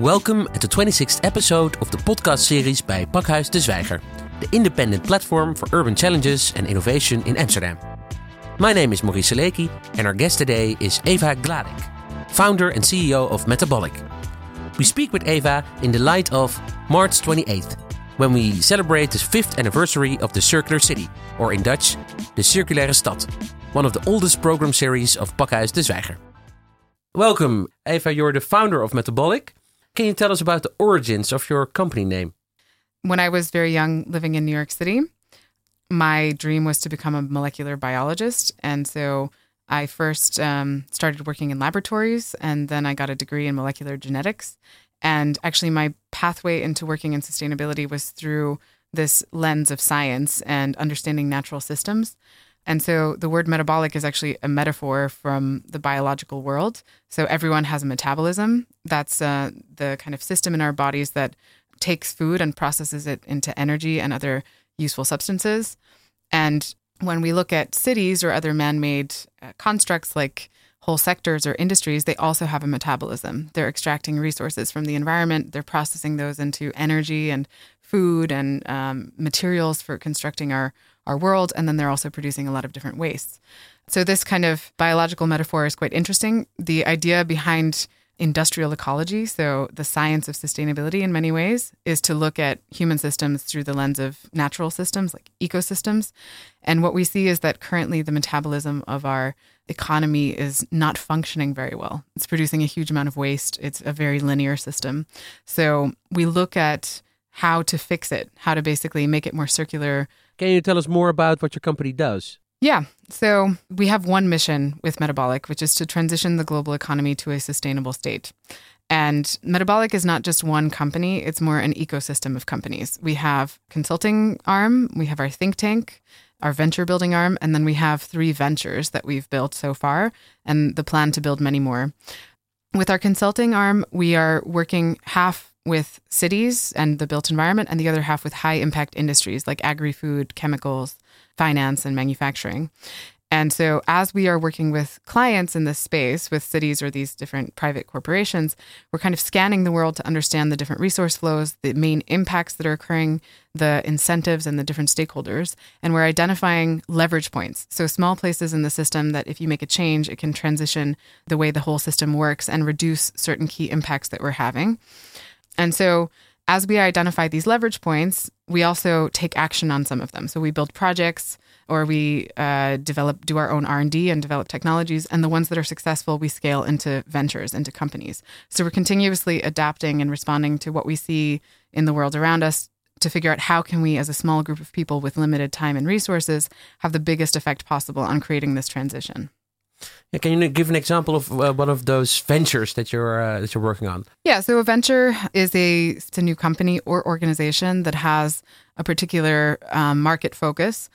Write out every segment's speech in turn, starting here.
Welcome at the 26th episode of the podcast series by Pakhuis de Zwijger, the independent platform for urban challenges and innovation in Amsterdam. My name is Maurice Seleki, and our guest today is Eva Gladek, founder and CEO of Metabolic. We speak with Eva in the light of March 28th, when we celebrate the fifth anniversary of the Circular City, or in Dutch, the Circulaire Stad, one of the oldest program series of Pakhuis de Zwijger. Welcome, Eva. You're the founder of Metabolic. Can you tell us about the origins of your company name? When I was very young, living in New York City, my dream was to become a molecular biologist. And so I first um, started working in laboratories, and then I got a degree in molecular genetics. And actually, my pathway into working in sustainability was through this lens of science and understanding natural systems. And so the word metabolic is actually a metaphor from the biological world. So everyone has a metabolism. That's uh, the kind of system in our bodies that takes food and processes it into energy and other useful substances. And when we look at cities or other man made uh, constructs like whole sectors or industries, they also have a metabolism. They're extracting resources from the environment, they're processing those into energy and food and um, materials for constructing our, our world. And then they're also producing a lot of different wastes. So, this kind of biological metaphor is quite interesting. The idea behind industrial ecology, so the science of sustainability in many ways, is to look at human systems through the lens of natural systems like ecosystems. And what we see is that currently the metabolism of our economy is not functioning very well. It's producing a huge amount of waste. It's a very linear system. So we look at how to fix it, how to basically make it more circular. Can you tell us more about what your company does? Yeah. So we have one mission with Metabolic, which is to transition the global economy to a sustainable state. And Metabolic is not just one company, it's more an ecosystem of companies. We have consulting arm, we have our think tank, our venture building arm, and then we have three ventures that we've built so far and the plan to build many more. With our consulting arm, we are working half with cities and the built environment, and the other half with high impact industries like agri food, chemicals, finance, and manufacturing. And so, as we are working with clients in this space, with cities or these different private corporations, we're kind of scanning the world to understand the different resource flows, the main impacts that are occurring, the incentives, and the different stakeholders. And we're identifying leverage points. So, small places in the system that if you make a change, it can transition the way the whole system works and reduce certain key impacts that we're having. And so, as we identify these leverage points, we also take action on some of them. So we build projects, or we uh, develop, do our own R and D, and develop technologies. And the ones that are successful, we scale into ventures, into companies. So we're continuously adapting and responding to what we see in the world around us to figure out how can we, as a small group of people with limited time and resources, have the biggest effect possible on creating this transition. Yeah, can you give an example of uh, one of those ventures that you're uh, that you're working on? Yeah, so a venture is a it's a new company or organization that has a particular um, market focus.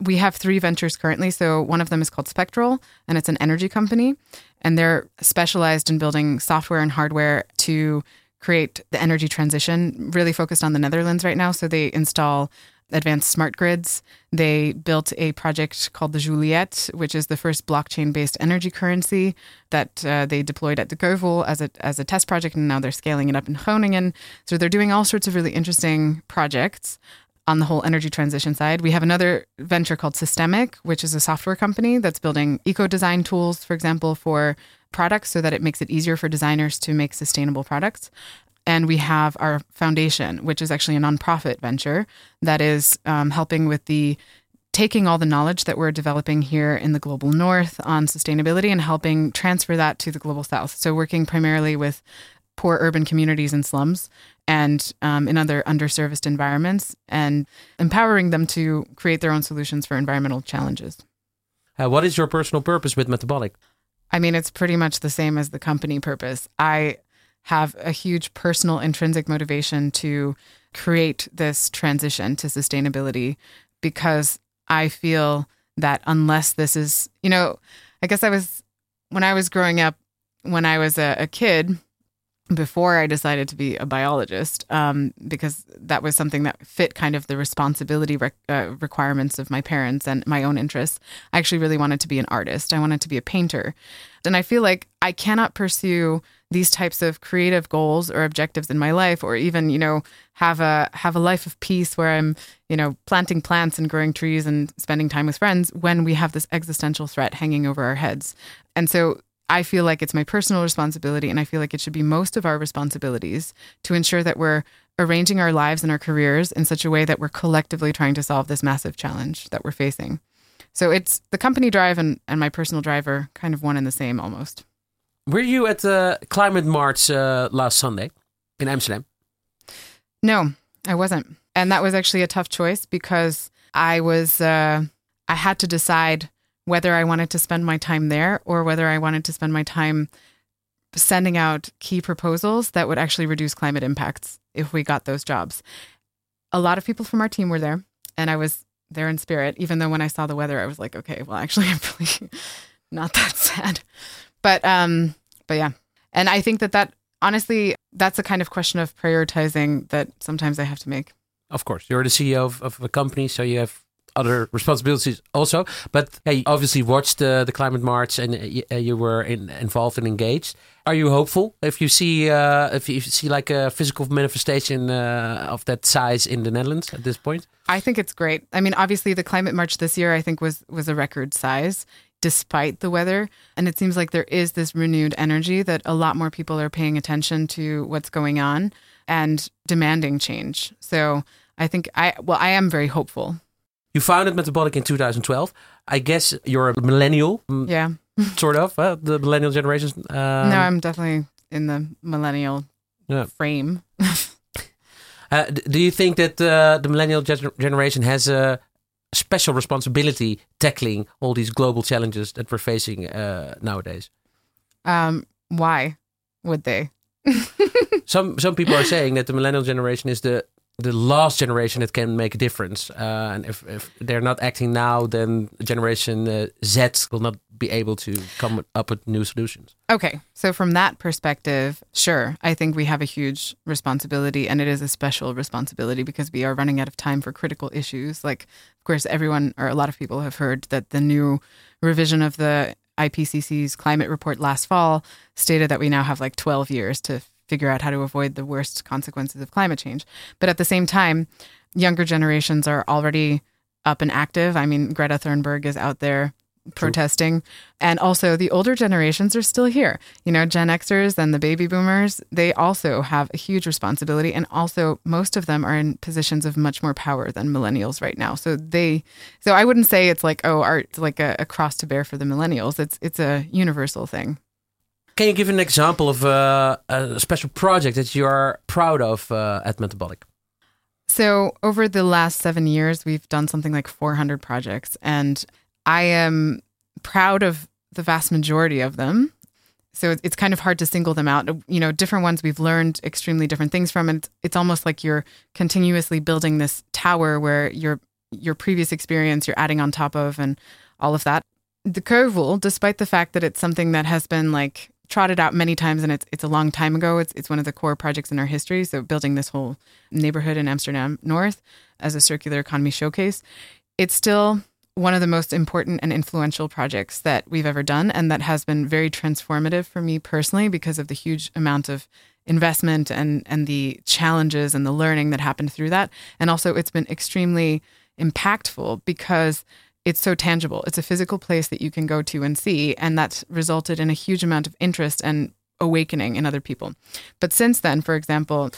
We have three ventures currently. So one of them is called Spectral, and it's an energy company, and they're specialized in building software and hardware to create the energy transition. Really focused on the Netherlands right now. So they install advanced smart grids. They built a project called the Jouliette, which is the first blockchain based energy currency that uh, they deployed at the Ceuvel as a, as a test project, and now they're scaling it up in Groningen. So they're doing all sorts of really interesting projects on the whole energy transition side. We have another venture called Systemic, which is a software company that's building eco design tools, for example, for products so that it makes it easier for designers to make sustainable products. And we have our foundation, which is actually a nonprofit venture that is um, helping with the taking all the knowledge that we're developing here in the global north on sustainability and helping transfer that to the global south. So, working primarily with poor urban communities and slums and um, in other underserviced environments and empowering them to create their own solutions for environmental challenges. Uh, what is your personal purpose with Metabolic? I mean, it's pretty much the same as the company purpose. I have a huge personal intrinsic motivation to create this transition to sustainability because I feel that unless this is, you know, I guess I was, when I was growing up, when I was a, a kid, before I decided to be a biologist, um, because that was something that fit kind of the responsibility rec- uh, requirements of my parents and my own interests. I actually really wanted to be an artist. I wanted to be a painter. And I feel like I cannot pursue these types of creative goals or objectives in my life or even you know have a have a life of peace where i'm you know planting plants and growing trees and spending time with friends when we have this existential threat hanging over our heads and so I feel like it's my personal responsibility, and I feel like it should be most of our responsibilities to ensure that we're arranging our lives and our careers in such a way that we're collectively trying to solve this massive challenge that we're facing. So it's the company drive and, and my personal drive are kind of one and the same almost. Were you at the climate march uh, last Sunday in Amsterdam? No, I wasn't. And that was actually a tough choice because I was, uh, I had to decide whether I wanted to spend my time there or whether I wanted to spend my time sending out key proposals that would actually reduce climate impacts if we got those jobs. A lot of people from our team were there, and I was there in spirit, even though when I saw the weather, I was like, okay, well, actually, I'm really not that sad. But, um, but yeah. And I think that that honestly, that's a kind of question of prioritizing that sometimes I have to make. Of course, you're the CEO of, of a company, so you have other responsibilities also. But hey, obviously watched the, the climate march and uh, you were in, involved and engaged. Are you hopeful if you see uh, if you see like a physical manifestation uh, of that size in the Netherlands at this point? I think it's great. I mean, obviously the climate march this year I think was was a record size despite the weather. And it seems like there is this renewed energy that a lot more people are paying attention to what's going on and demanding change. So I think I, well, I am very hopeful. You founded Metabolic in 2012. I guess you're a millennial. Yeah. sort of, uh, the millennial generation. Um, no, I'm definitely in the millennial yeah. frame. uh, do you think that uh, the millennial generation has a special responsibility tackling all these global challenges that we're facing uh, nowadays? Um, why would they? some some people are saying that the millennial generation is the the last generation that can make a difference. Uh, and if, if they're not acting now, then Generation uh, Z will not be able to come up with new solutions. Okay. So, from that perspective, sure, I think we have a huge responsibility, and it is a special responsibility because we are running out of time for critical issues. Like, of course, everyone or a lot of people have heard that the new revision of the IPCC's climate report last fall stated that we now have like 12 years to figure out how to avoid the worst consequences of climate change. But at the same time, younger generations are already up and active. I mean, Greta Thunberg is out there protesting. True. And also, the older generations are still here. You know, Gen Xers and the baby boomers, they also have a huge responsibility. And also, most of them are in positions of much more power than millennials right now. So they, so I wouldn't say it's like, oh, art, like a, a cross to bear for the millennials. It's, it's a universal thing. Can you give an example of uh, a special project that you are proud of uh, at Metabolic? So, over the last seven years, we've done something like 400 projects, and I am proud of the vast majority of them. So it's kind of hard to single them out. You know, different ones we've learned extremely different things from, and it's almost like you're continuously building this tower where your your previous experience you're adding on top of, and all of that. The Ceuvel, despite the fact that it's something that has been like trotted out many times and it's it's a long time ago. It's it's one of the core projects in our history. So building this whole neighborhood in Amsterdam North as a circular economy showcase. It's still one of the most important and influential projects that we've ever done and that has been very transformative for me personally because of the huge amount of investment and and the challenges and the learning that happened through that. And also it's been extremely impactful because it's so tangible. It's a physical place that you can go to and see. And that's resulted in a huge amount of interest and awakening in other people. But since then, for example,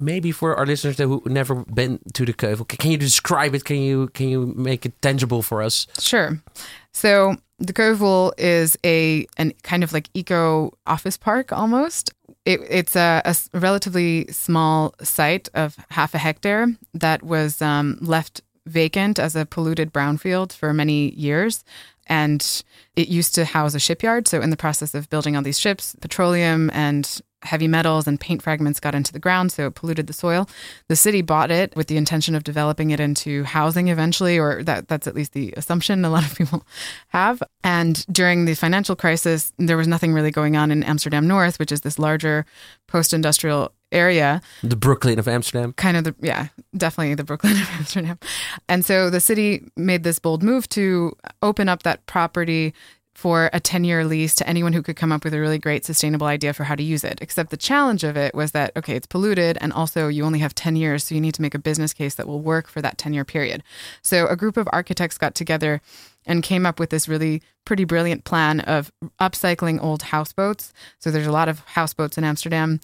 maybe for our listeners that who never been to the Ceuvel, can you describe it? Can you can you make it tangible for us? Sure. So the Ceuvel is a an kind of like eco office park almost. It, it's a, a, relatively small site of half a hectare that was um, left vacant as a polluted brownfield for many years. And it used to house a shipyard. So, in the process of building all these ships, petroleum and heavy metals and paint fragments got into the ground, so it polluted the soil. The city bought it with the intention of developing it into housing eventually, or that, that's at least the assumption a lot of people have. And during the financial crisis, there was nothing really going on in Amsterdam North, which is this larger post industrial area. The Brooklyn of Amsterdam. Kind of the, yeah, definitely the Brooklyn of Amsterdam. And so the city made this bold move to open up that property for a 10 year lease to anyone who could come up with a really great sustainable idea for how to use it. Except the challenge of it was that, okay, it's polluted and also you only have 10 years. So you need to make a business case that will work for that 10 year period. So a group of architects got together and came up with this really pretty brilliant plan of upcycling old houseboats. So there's a lot of houseboats in Amsterdam.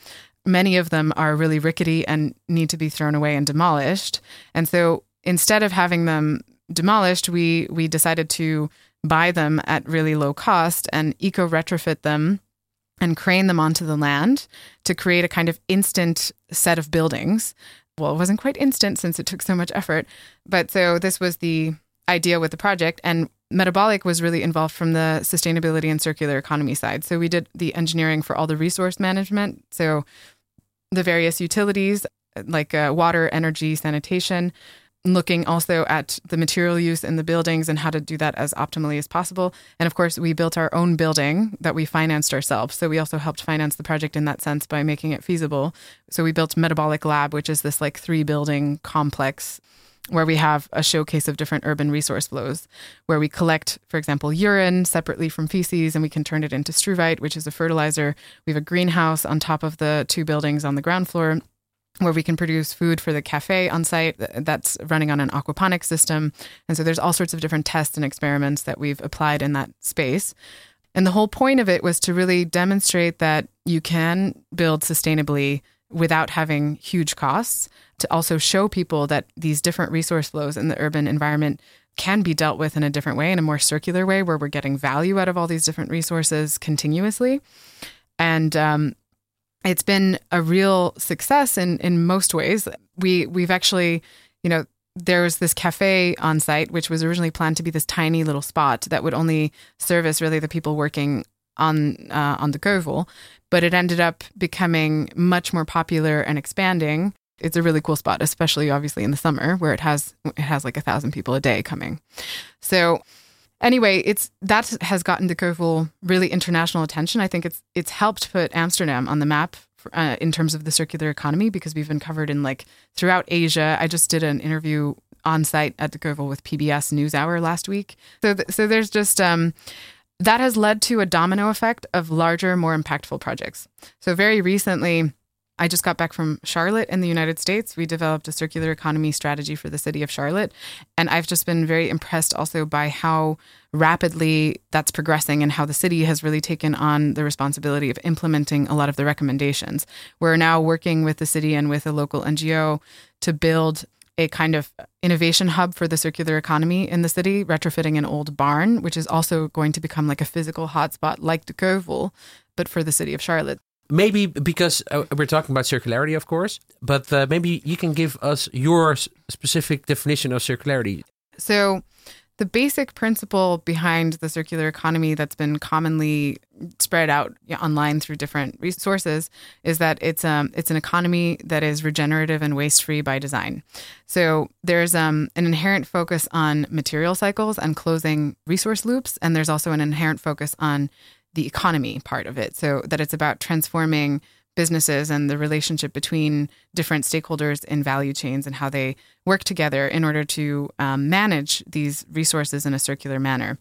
Many of them are really rickety and need to be thrown away and demolished. And so instead of having them demolished, we we decided to buy them at really low cost and eco retrofit them and crane them onto the land to create a kind of instant set of buildings. Well, it wasn't quite instant since it took so much effort, but so this was the idea with the project and Metabolic was really involved from the sustainability and circular economy side. So we did the engineering for all the resource management, so the various utilities like uh, water, energy, sanitation, looking also at the material use in the buildings and how to do that as optimally as possible. And of course, we built our own building that we financed ourselves. So we also helped finance the project in that sense by making it feasible. So we built Metabolic Lab, which is this like three building complex where we have a showcase of different urban resource flows, where we collect, for example, urine separately from feces and we can turn it into struvite, which is a fertilizer. We have a greenhouse on top of the two buildings on the ground floor where we can produce food for the cafe on site that's running on an aquaponics system. And so there's all sorts of different tests and experiments that we've applied in that space. And the whole point of it was to really demonstrate that you can build sustainably without having huge costs, to also show people that these different resource flows in the urban environment can be dealt with in a different way, in a more circular way, where we're getting value out of all these different resources continuously. And um, it's been a real success in in most ways. We we've actually, you know, there was this cafe on site which was originally planned to be this tiny little spot that would only service really the people working on uh, on the Ceuvel, but it ended up becoming much more popular and expanding. It's a really cool spot, especially obviously in the summer where it has it has like a thousand people a day coming. So anyway, it's that has gotten the Ceuvel really international attention. I think it's it's helped put Amsterdam on the map uh, in terms of the circular economy because we've been covered in like throughout Asia. I just did an interview on site at the Ceuvel with PBS NewsHour last week. So th- so there's just um, that has led to a domino effect of larger, more impactful projects. So very recently. I just got back from Charlotte in the United States. We developed a circular economy strategy for the city of Charlotte. And I've just been very impressed also by how rapidly that's progressing and how the city has really taken on the responsibility of implementing a lot of the recommendations. We're now working with the city and with a local NGO to build a kind of innovation hub for the circular economy in the city, retrofitting an old barn, which is also going to become like a physical hotspot like the Ceuvel, but for the city of Charlotte maybe because uh, we're talking about circularity, of course, but uh, maybe you can give us your specific definition of circularity. So, the basic principle behind the circular economy that's been commonly spread out online through different resources is that it's um it's an economy that is regenerative and waste free by design. So there's um an inherent focus on material cycles and closing resource loops, and there's also an inherent focus on the economy part of it. So that it's about transforming businesses and the relationship between different stakeholders in value chains and how they work together in order to um, manage these resources in a circular manner.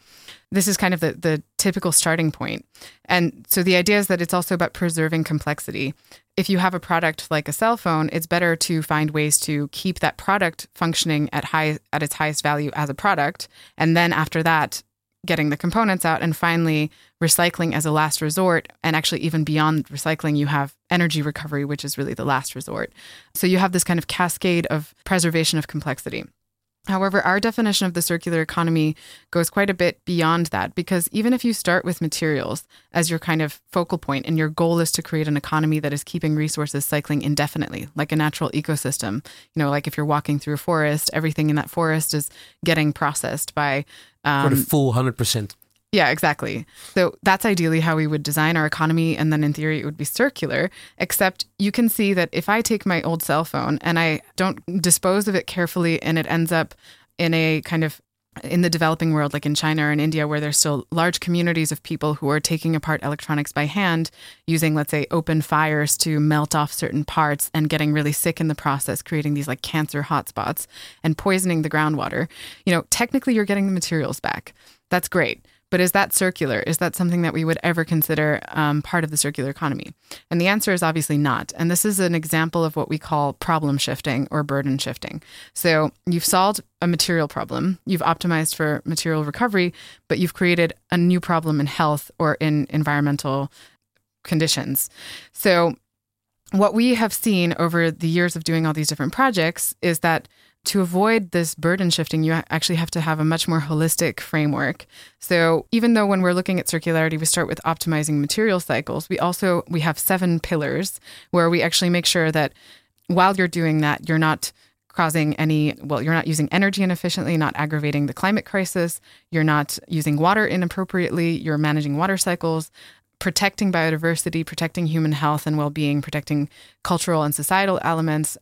This is kind of the, the typical starting point. And so the idea is that it's also about preserving complexity. If you have a product like a cell phone, it's better to find ways to keep that product functioning at high at its highest value as a product. And then after that, getting the components out and finally recycling as a last resort. And actually even beyond recycling you have energy recovery which is really the last resort. So you have this kind of cascade of preservation of complexity However, our definition of the circular economy goes quite a bit beyond that because even if you start with materials as your kind of focal point and your goal is to create an economy that is keeping resources cycling indefinitely, like a natural ecosystem, you know, like if you're walking through a forest, everything in that forest is getting processed by um, for the full 100%. Yeah, exactly. So that's ideally how we would design our economy. And then in theory, it would be circular, except you can see that if I take my old cell phone and I don't dispose of it carefully and it ends up in a kind of in the developing world, like in China or in India, where there's still large communities of people who are taking apart electronics by hand, using, let's say, open fires to melt off certain parts and getting really sick in the process, creating these like cancer hotspots and poisoning the groundwater. You know, technically, you're getting the materials back. That's great. But is that circular? Is that something that we would ever consider um, part of the circular economy? And the answer is obviously not. And this is an example of what we call problem shifting or burden shifting. So you've solved a material problem, you've optimized for material recovery, but you've created a new problem in health or in environmental conditions. So what we have seen over the years of doing all these different projects is that to avoid this burden shifting, you actually have to have a much more holistic framework. So even though when we're looking at circularity, we start with optimizing material cycles, we also we have seven pillars where we actually make sure that while you're doing that, you're not causing any well you're not using energy inefficiently not aggravating the climate crisis you're not using water inappropriately you're managing water cycles protecting biodiversity protecting human health and well-being protecting cultural and societal elements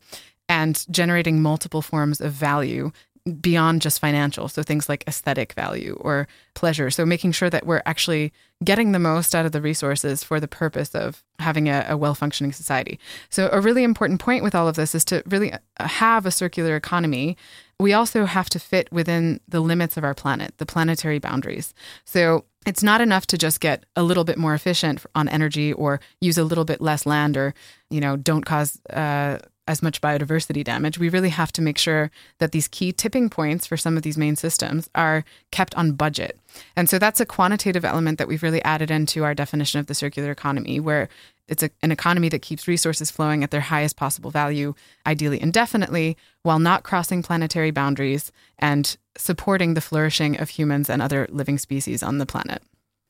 and generating multiple forms of value beyond just financial. So things like aesthetic value or pleasure. So making sure that we're actually getting the most out of the resources for the purpose of having a, a well functioning society. So, a really important point with all of this is to really uh, have a circular economy. We also have to fit within the limits of our planet, the planetary boundaries. So, it's not enough to just get a little bit more efficient on energy or use a little bit less land or, you know, don't cause uh, as much biodiversity damage, we really have to make sure that these key tipping points for some of these main systems are kept on budget. And so that's a quantitative element that we've really added into our definition of the circular economy, where it's a, an economy that keeps resources flowing at their highest possible value, ideally indefinitely, while not crossing planetary boundaries and supporting the flourishing of humans and other living species on the planet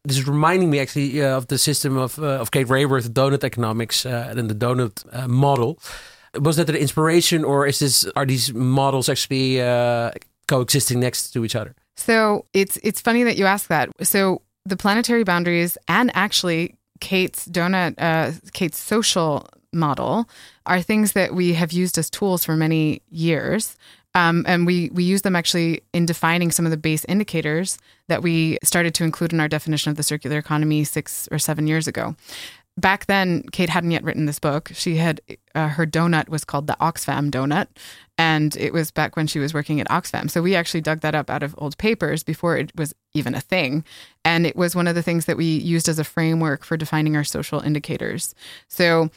this is reminding me actually uh, of the system of uh, of Kate Raworth, donut economics, uh, and the donut uh, model was that an inspiration, or is this are these models actually uh, coexisting next to each other? So it's it's funny that you ask that. So the planetary boundaries and actually Kate's donut, uh, Kate's social model are things that we have used as tools for many years. Um, and we we use them actually in defining some of the base indicators that we started to include in our definition of the circular economy six or seven years ago back then, Kate hadn't yet written this book. She had uh, her donut was called the Oxfam donut, and it was back when she was working at Oxfam. So we actually dug that up out of old papers before it was even a thing, and it was one of the things that we used as a framework for defining our social indicators. So.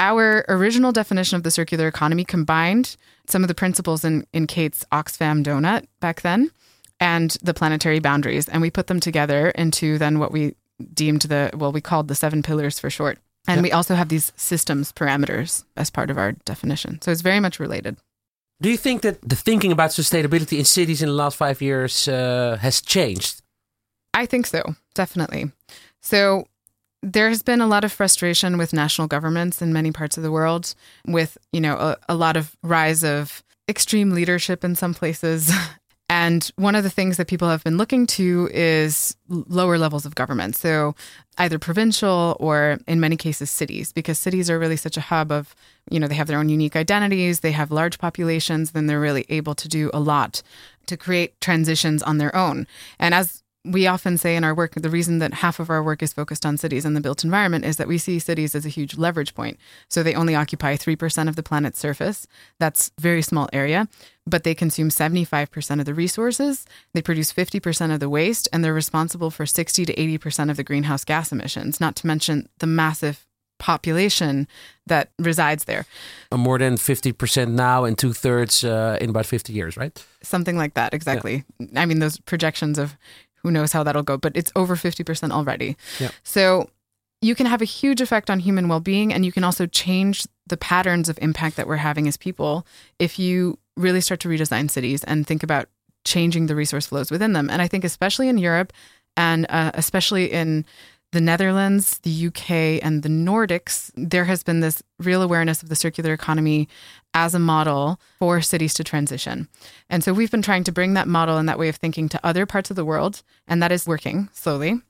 Our original definition of the circular economy combined some of the principles in, in Kate's Oxfam donut back then and the planetary boundaries. And we put them together into then what we deemed the, well, we called the seven pillars for short. And we also have these systems parameters as part of our definition. So it's very much related. Do you think that the thinking about sustainability in cities in the last five years uh, has changed? I think so, definitely. So there has been a lot of frustration with national governments in many parts of the world, with you know a, a lot of rise of extreme leadership in some places And one of the things that people have been looking to is lower levels of government. So either provincial or in many cases cities, because cities are really such a hub of, you know, they have their own unique identities, they have large populations, then they're really able to do a lot to create transitions on their own. And as we often say in our work, the reason that half of our work is focused on cities and the built environment is that we see cities as a huge leverage point. So they only occupy 3% of the planet's surface. That's a very small area, but they consume 75% of the resources. They produce 50% of the waste, and they're responsible for 60 to 80% of the greenhouse gas emissions, not to mention the massive population that resides there. More than 50% now and two thirds uh, in about 50 years, right? Something like that, exactly. Yeah. I mean, those projections of who knows how that'll go, but it's over 50% already. Yeah. So you can have a huge effect on human well being, and you can also change the patterns of impact that we're having as people if you really start to redesign cities and think about changing the resource flows within them. And I think, especially in Europe, and uh, especially in the Netherlands, the UK, and the Nordics, there has been this real awareness of the circular economy as a model for cities to transition. And so we've been trying to bring that model and that way of thinking to other parts of the world, and that is working slowly.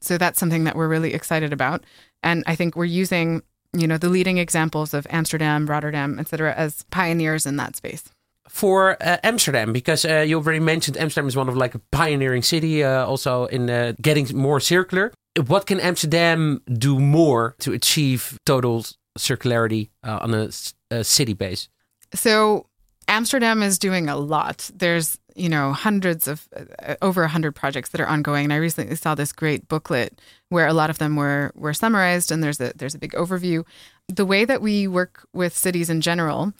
So that's something that we're really excited about. And I think we're using, you know, the leading examples of Amsterdam, Rotterdam, et cetera, as pioneers in that space for uh, Amsterdam because uh, you already mentioned Amsterdam is one of like a pioneering city uh, also in uh, getting more circular what can Amsterdam do more to achieve total circularity uh, on a, a city base? So Amsterdam is doing a lot. There's, you know, hundreds of uh, over 100 projects that are ongoing and I recently saw this great booklet where a lot of them were were summarized and there's a there's a big overview. The way that we work with cities in general,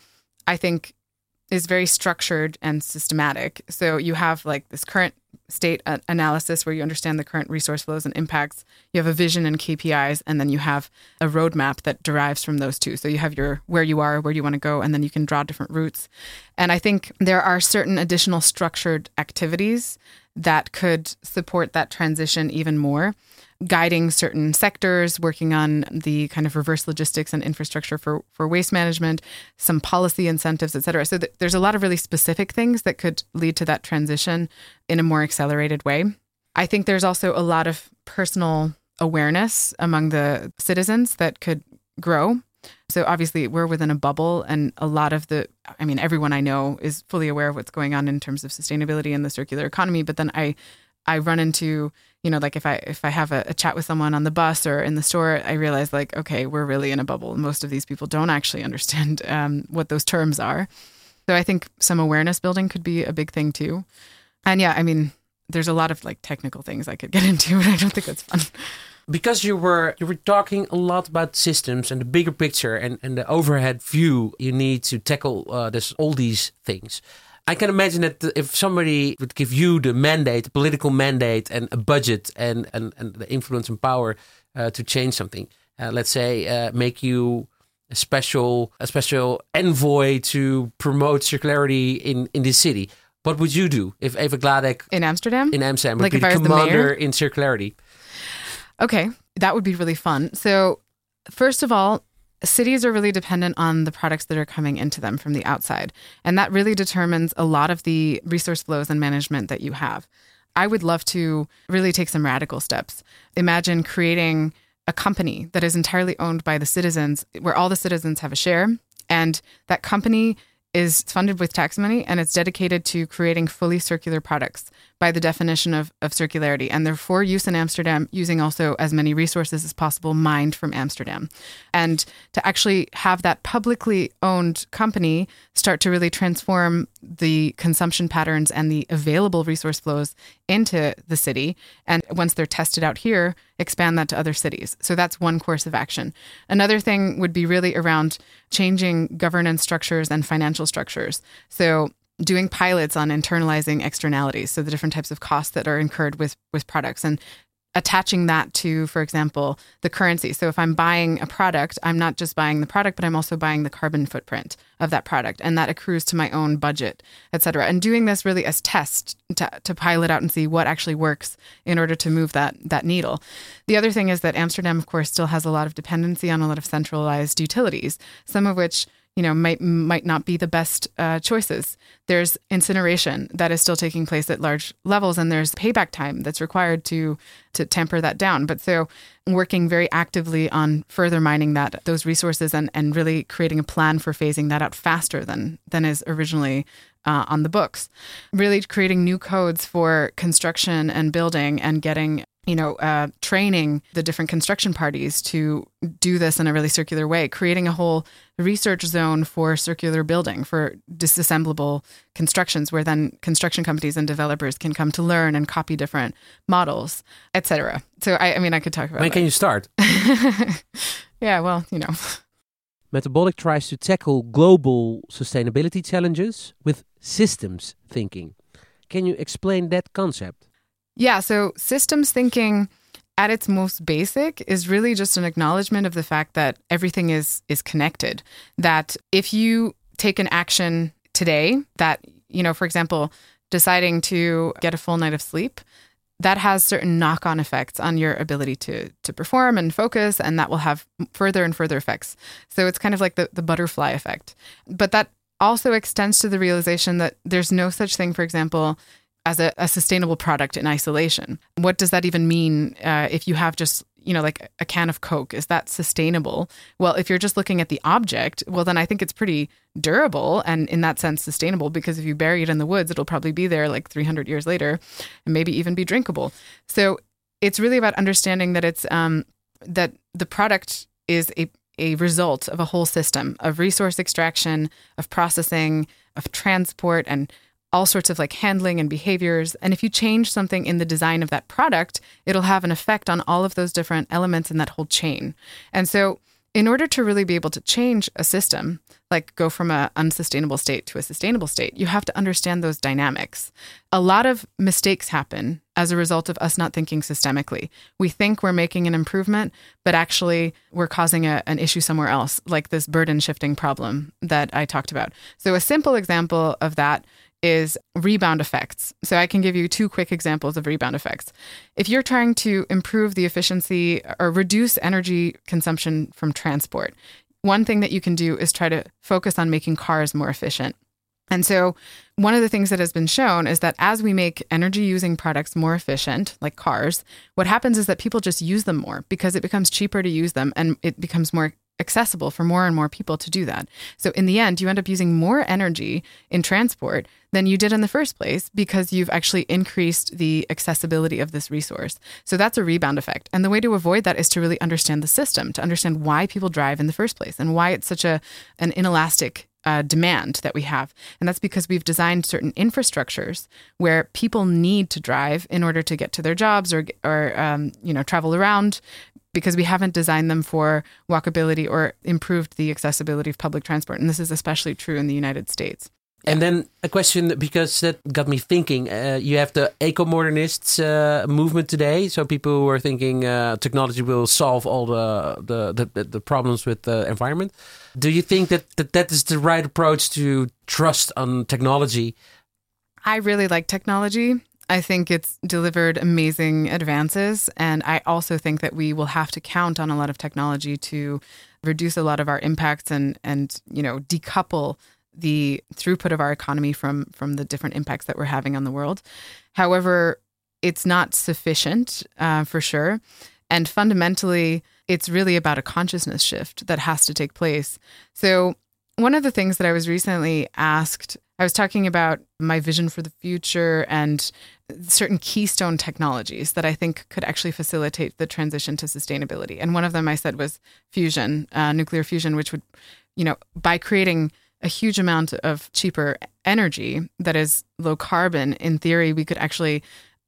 I think is very structured and systematic. So you have like this current state uh, analysis where you understand the current resource flows and impacts. You have a vision and KPIs, and then you have a roadmap that derives from those two. So you have your where you are, where you want to go, and then you can draw different routes. And I think there are certain additional structured activities that could support that transition even more guiding certain sectors, working on the kind of reverse logistics and infrastructure for, for waste management, some policy incentives, et cetera. So th- there's a lot of really specific things that could lead to that transition in a more accelerated way. I think there's also a lot of personal awareness among the citizens that could grow. So obviously we're within a bubble and a lot of the I mean everyone I know is fully aware of what's going on in terms of sustainability and the circular economy, but then I I run into you know like if i if i have a, a, chat with someone on the bus or in the store i realize like okay we're really in a bubble. Most of these people don't actually understand um, what those terms are. So i think some awareness building could be a big thing too. And yeah i mean there's a lot of like technical things i could get into but i don't think that's fun because you were you were talking a lot about systems and the bigger picture and, and the overhead view you need to tackle uh, this all these things I can imagine that if somebody would give you the mandate, the political mandate, and a budget, and and, and the influence and power uh, to change something, uh, let's say, uh, make you a special a special envoy to promote circularity in in this city. What would you do if Eva Gladek in Amsterdam in Amsterdam like would be the commander the in circularity? Okay, that would be really fun. So, first of all, cities are really dependent on the products that are coming into them from the outside. And that really determines a lot of the resource flows and management that you have. I would love to really take some radical steps. Imagine creating a company that is entirely owned by the citizens, where all the citizens have a share, and that company is funded with tax money and it's dedicated to creating fully circular products by the definition of, of circularity. And they're use in Amsterdam, using also as many resources as possible mined from Amsterdam. And to actually have that publicly owned company start to really transform the consumption patterns and the available resource flows into the city. And once they're tested out here, expand that to other cities. So that's one course of action. Another thing would be really around changing governance structures and financial structures. So doing pilots on internalizing externalities, so the different types of costs that are incurred with with products and attaching that to, for example, the currency. So if I'm buying a product, I'm not just buying the product, but I'm also buying the carbon footprint of that product, and that accrues to my own budget, et cetera. And doing this really as test to, to pilot out and see what actually works in order to move that that needle. The other thing is that Amsterdam, of course, still has a lot of dependency on a lot of centralized utilities, some of which you know might might not be the best uh, choices. There's incineration that is still taking place at large levels, and there's payback time that's required to to temper that down. But so working very actively on further mining that those resources and and really creating a plan for phasing that out faster than than is originally uh, on the books. Really creating new codes for construction and building and getting you know, uh, training the different construction parties to do this in a really circular way, creating a whole research zone for circular building, for disassemblable constructions, where then construction companies and developers can come to learn and copy different models, etc. So, I, I, mean, I could talk about. When can you start? yeah, well, you know. Metabolic tries to tackle global sustainability challenges with systems thinking. Can you explain that concept? Yeah. So systems thinking at its most basic is really just an acknowledgement of the fact that everything is is connected. That if you take an action today that, you know, for example, deciding to get a full night of sleep, that has certain knock-on effects on your ability to to perform and focus and that will have further and further effects. So it's kind of like the, the butterfly effect. But that also extends to the realization that there's no such thing, for example, as a, a, sustainable product in isolation. What does that even mean uh, if you have just, you know, like a can of Coke? Is that sustainable? Well, if you're just looking at the object, well, then I think it's pretty durable and in that sense sustainable because if you bury it in the woods, it'll probably be there like 300 years later and maybe even be drinkable. So it's really about understanding that it's, um, that the product is a a result of a whole system of resource extraction, of processing, of transport, and all sorts of like handling and behaviors. And if you change something in the design of that product, it'll have an effect on all of those different elements in that whole chain. And so, in order to really be able to change a system, like go from an unsustainable state to a sustainable state, you have to understand those dynamics. A lot of mistakes happen as a result of us not thinking systemically. We think we're making an improvement, but actually we're causing a, an issue somewhere else, like this burden shifting problem that I talked about. So, a simple example of that is rebound effects. So I can give you two quick examples of rebound effects. If you're trying to improve the efficiency or reduce energy consumption from transport, one thing that you can do is try to focus on making cars more efficient. And so, one of the things that has been shown is that as we make energy using products more efficient, like cars, what happens is that people just use them more because it becomes cheaper to use them and it becomes more accessible for more and more people to do that. So in the end, you end up using more energy in transport than you did in the first place because you've actually increased the accessibility of this resource. So that's a rebound effect. And the way to avoid that is to really understand the system, to understand why people drive in the first place and why it's such a an inelastic uh, demand that we have. And that's because we've designed certain infrastructures where people need to drive in order to get to their jobs or, or um, you know, travel around because we haven't designed them for walkability or improved the accessibility of public transport. And this is especially true in the United States. And then a question because that got me thinking. Uh, you have the eco modernists uh, movement today, so people who are thinking uh, technology will solve all the the, the, the problems with the environment. Do you think that, that that is the right approach to trust on technology? I really like technology. I think it's delivered amazing advances. And I also think that we will have to count on a lot of technology to reduce a lot of our impacts and, and you know, decouple the throughput of our economy from, from the different impacts that we're having on the world. However, it's not sufficient uh, for sure. And fundamentally, it's really about a consciousness shift that has to take place. So, one of the things that I was recently asked I was talking about my vision for the future and certain keystone technologies that I think could actually facilitate the transition to sustainability. And one of them I said was fusion, uh, nuclear fusion, which would, you know, by creating a huge amount of cheaper energy that is low carbon, in theory, we could actually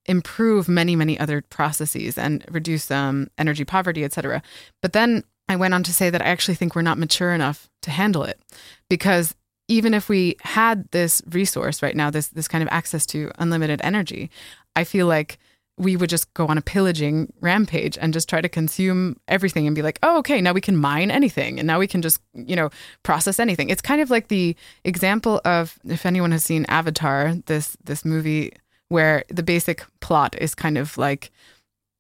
improve many, many other processes and reduce um, energy poverty, et cetera. But then I went on to say that I actually think we're not mature enough to handle it because even if we had this resource right now, this this kind of access to unlimited energy, I feel like we would just go on a pillaging rampage and just try to consume everything and be like, oh, okay, now we can mine anything and now we can just, you know, process anything. It's kind of like the example of if anyone has seen Avatar, this this movie where the basic plot is kind of like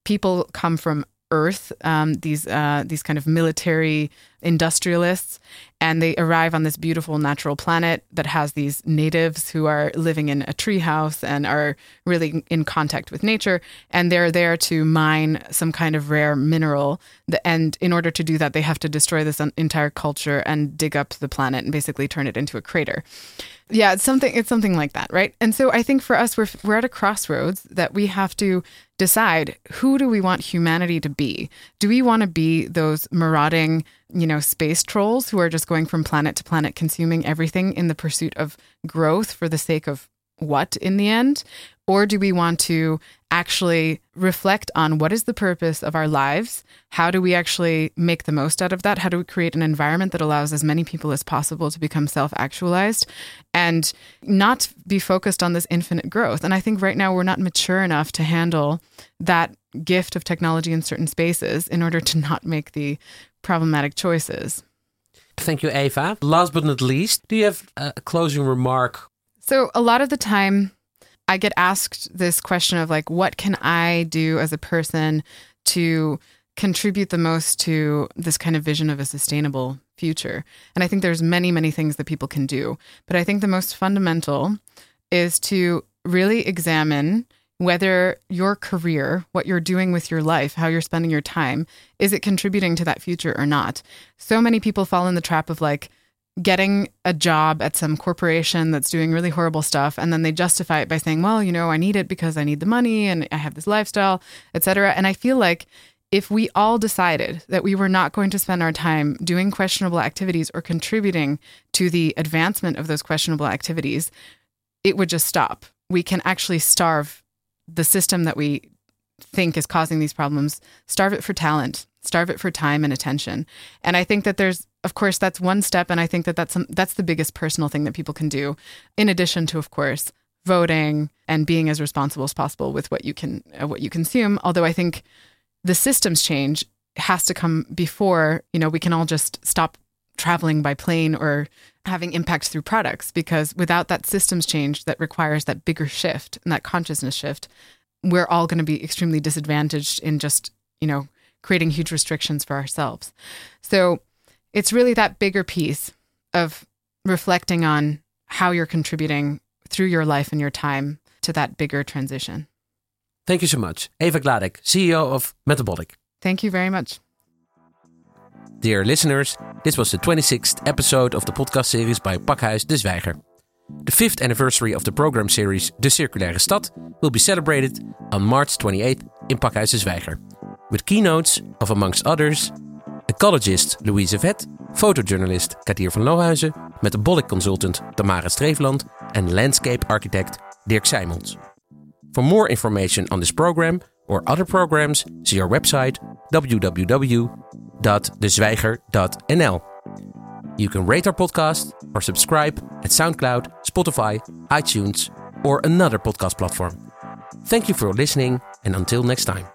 people come from Earth, um, these uh, these kind of military industrialists, and they arrive on this beautiful natural planet that has these natives who are living in a treehouse and are really in contact with nature, and they're there to mine some kind of rare mineral. And in order to do that, they have to destroy this entire culture and dig up the planet and basically turn it into a crater. Yeah, it's something it's something like that, right? And so I think for us we're we're at a crossroads that we have to decide who do we want humanity to be? Do we want to be those marauding, you know, space trolls who are just going from planet to planet consuming everything in the pursuit of growth for the sake of what in the end? Or do we want to actually reflect on what is the purpose of our lives? How do we actually make the most out of that? How do we create an environment that allows as many people as possible to become self actualized and not be focused on this infinite growth? And I think right now we're not mature enough to handle that gift of technology in certain spaces in order to not make the problematic choices. Thank you, Eva. Last but not least, do you have a closing remark? So, a lot of the time, I get asked this question of like, what can I do as a person to contribute the most to this kind of vision of a sustainable future? And I think there's many, many things that people can do. But I think the most fundamental is to really examine whether your career, what you're doing with your life, how you're spending your time, is it contributing to that future or not? So many people fall in the trap of like, getting a job at some corporation that's doing really horrible stuff and then they justify it by saying well you know i need it because i need the money and i have this lifestyle etc and i feel like if we all decided that we were not going to spend our time doing questionable activities or contributing to the advancement of those questionable activities, it would just stop. We can actually starve the system that we think is causing these problems, starve it for talent, starve it for time and attention. And I think that there's of course that's one step and I think that that's that's the biggest personal thing that people can do in addition to of course voting and being as responsible as possible with what you can uh, what you consume, although I think the systems change has to come before, you know, we can all just stop traveling by plane or having impact through products because without that systems change that requires that bigger shift and that consciousness shift, we're all going to be extremely disadvantaged in just, you know, creating huge restrictions for ourselves. So it's really that bigger piece of reflecting on how you're contributing through your life and your time to that bigger transition. Thank you so much. Eva Gladek, CEO of Metabolic. Thank you very much. Dear listeners, this was the 26th episode of the podcast series by Pakhuis de Zwijger. The fifth anniversary of the program series De Circulaire Stad will be celebrated on March 28th in Pakhuis de Zwijger, with keynotes of, amongst others, ecologist Louise Vet, photojournalist Kadir van Lohuizen, metabolic consultant Tamara Streefland, and landscape architect Dirk Seymons. For more information on this program or other programs, see our website www.dezwijger.nl. You can rate our podcast or subscribe at SoundCloud, Spotify, iTunes, or another podcast platform. Thank you for listening, and until next time.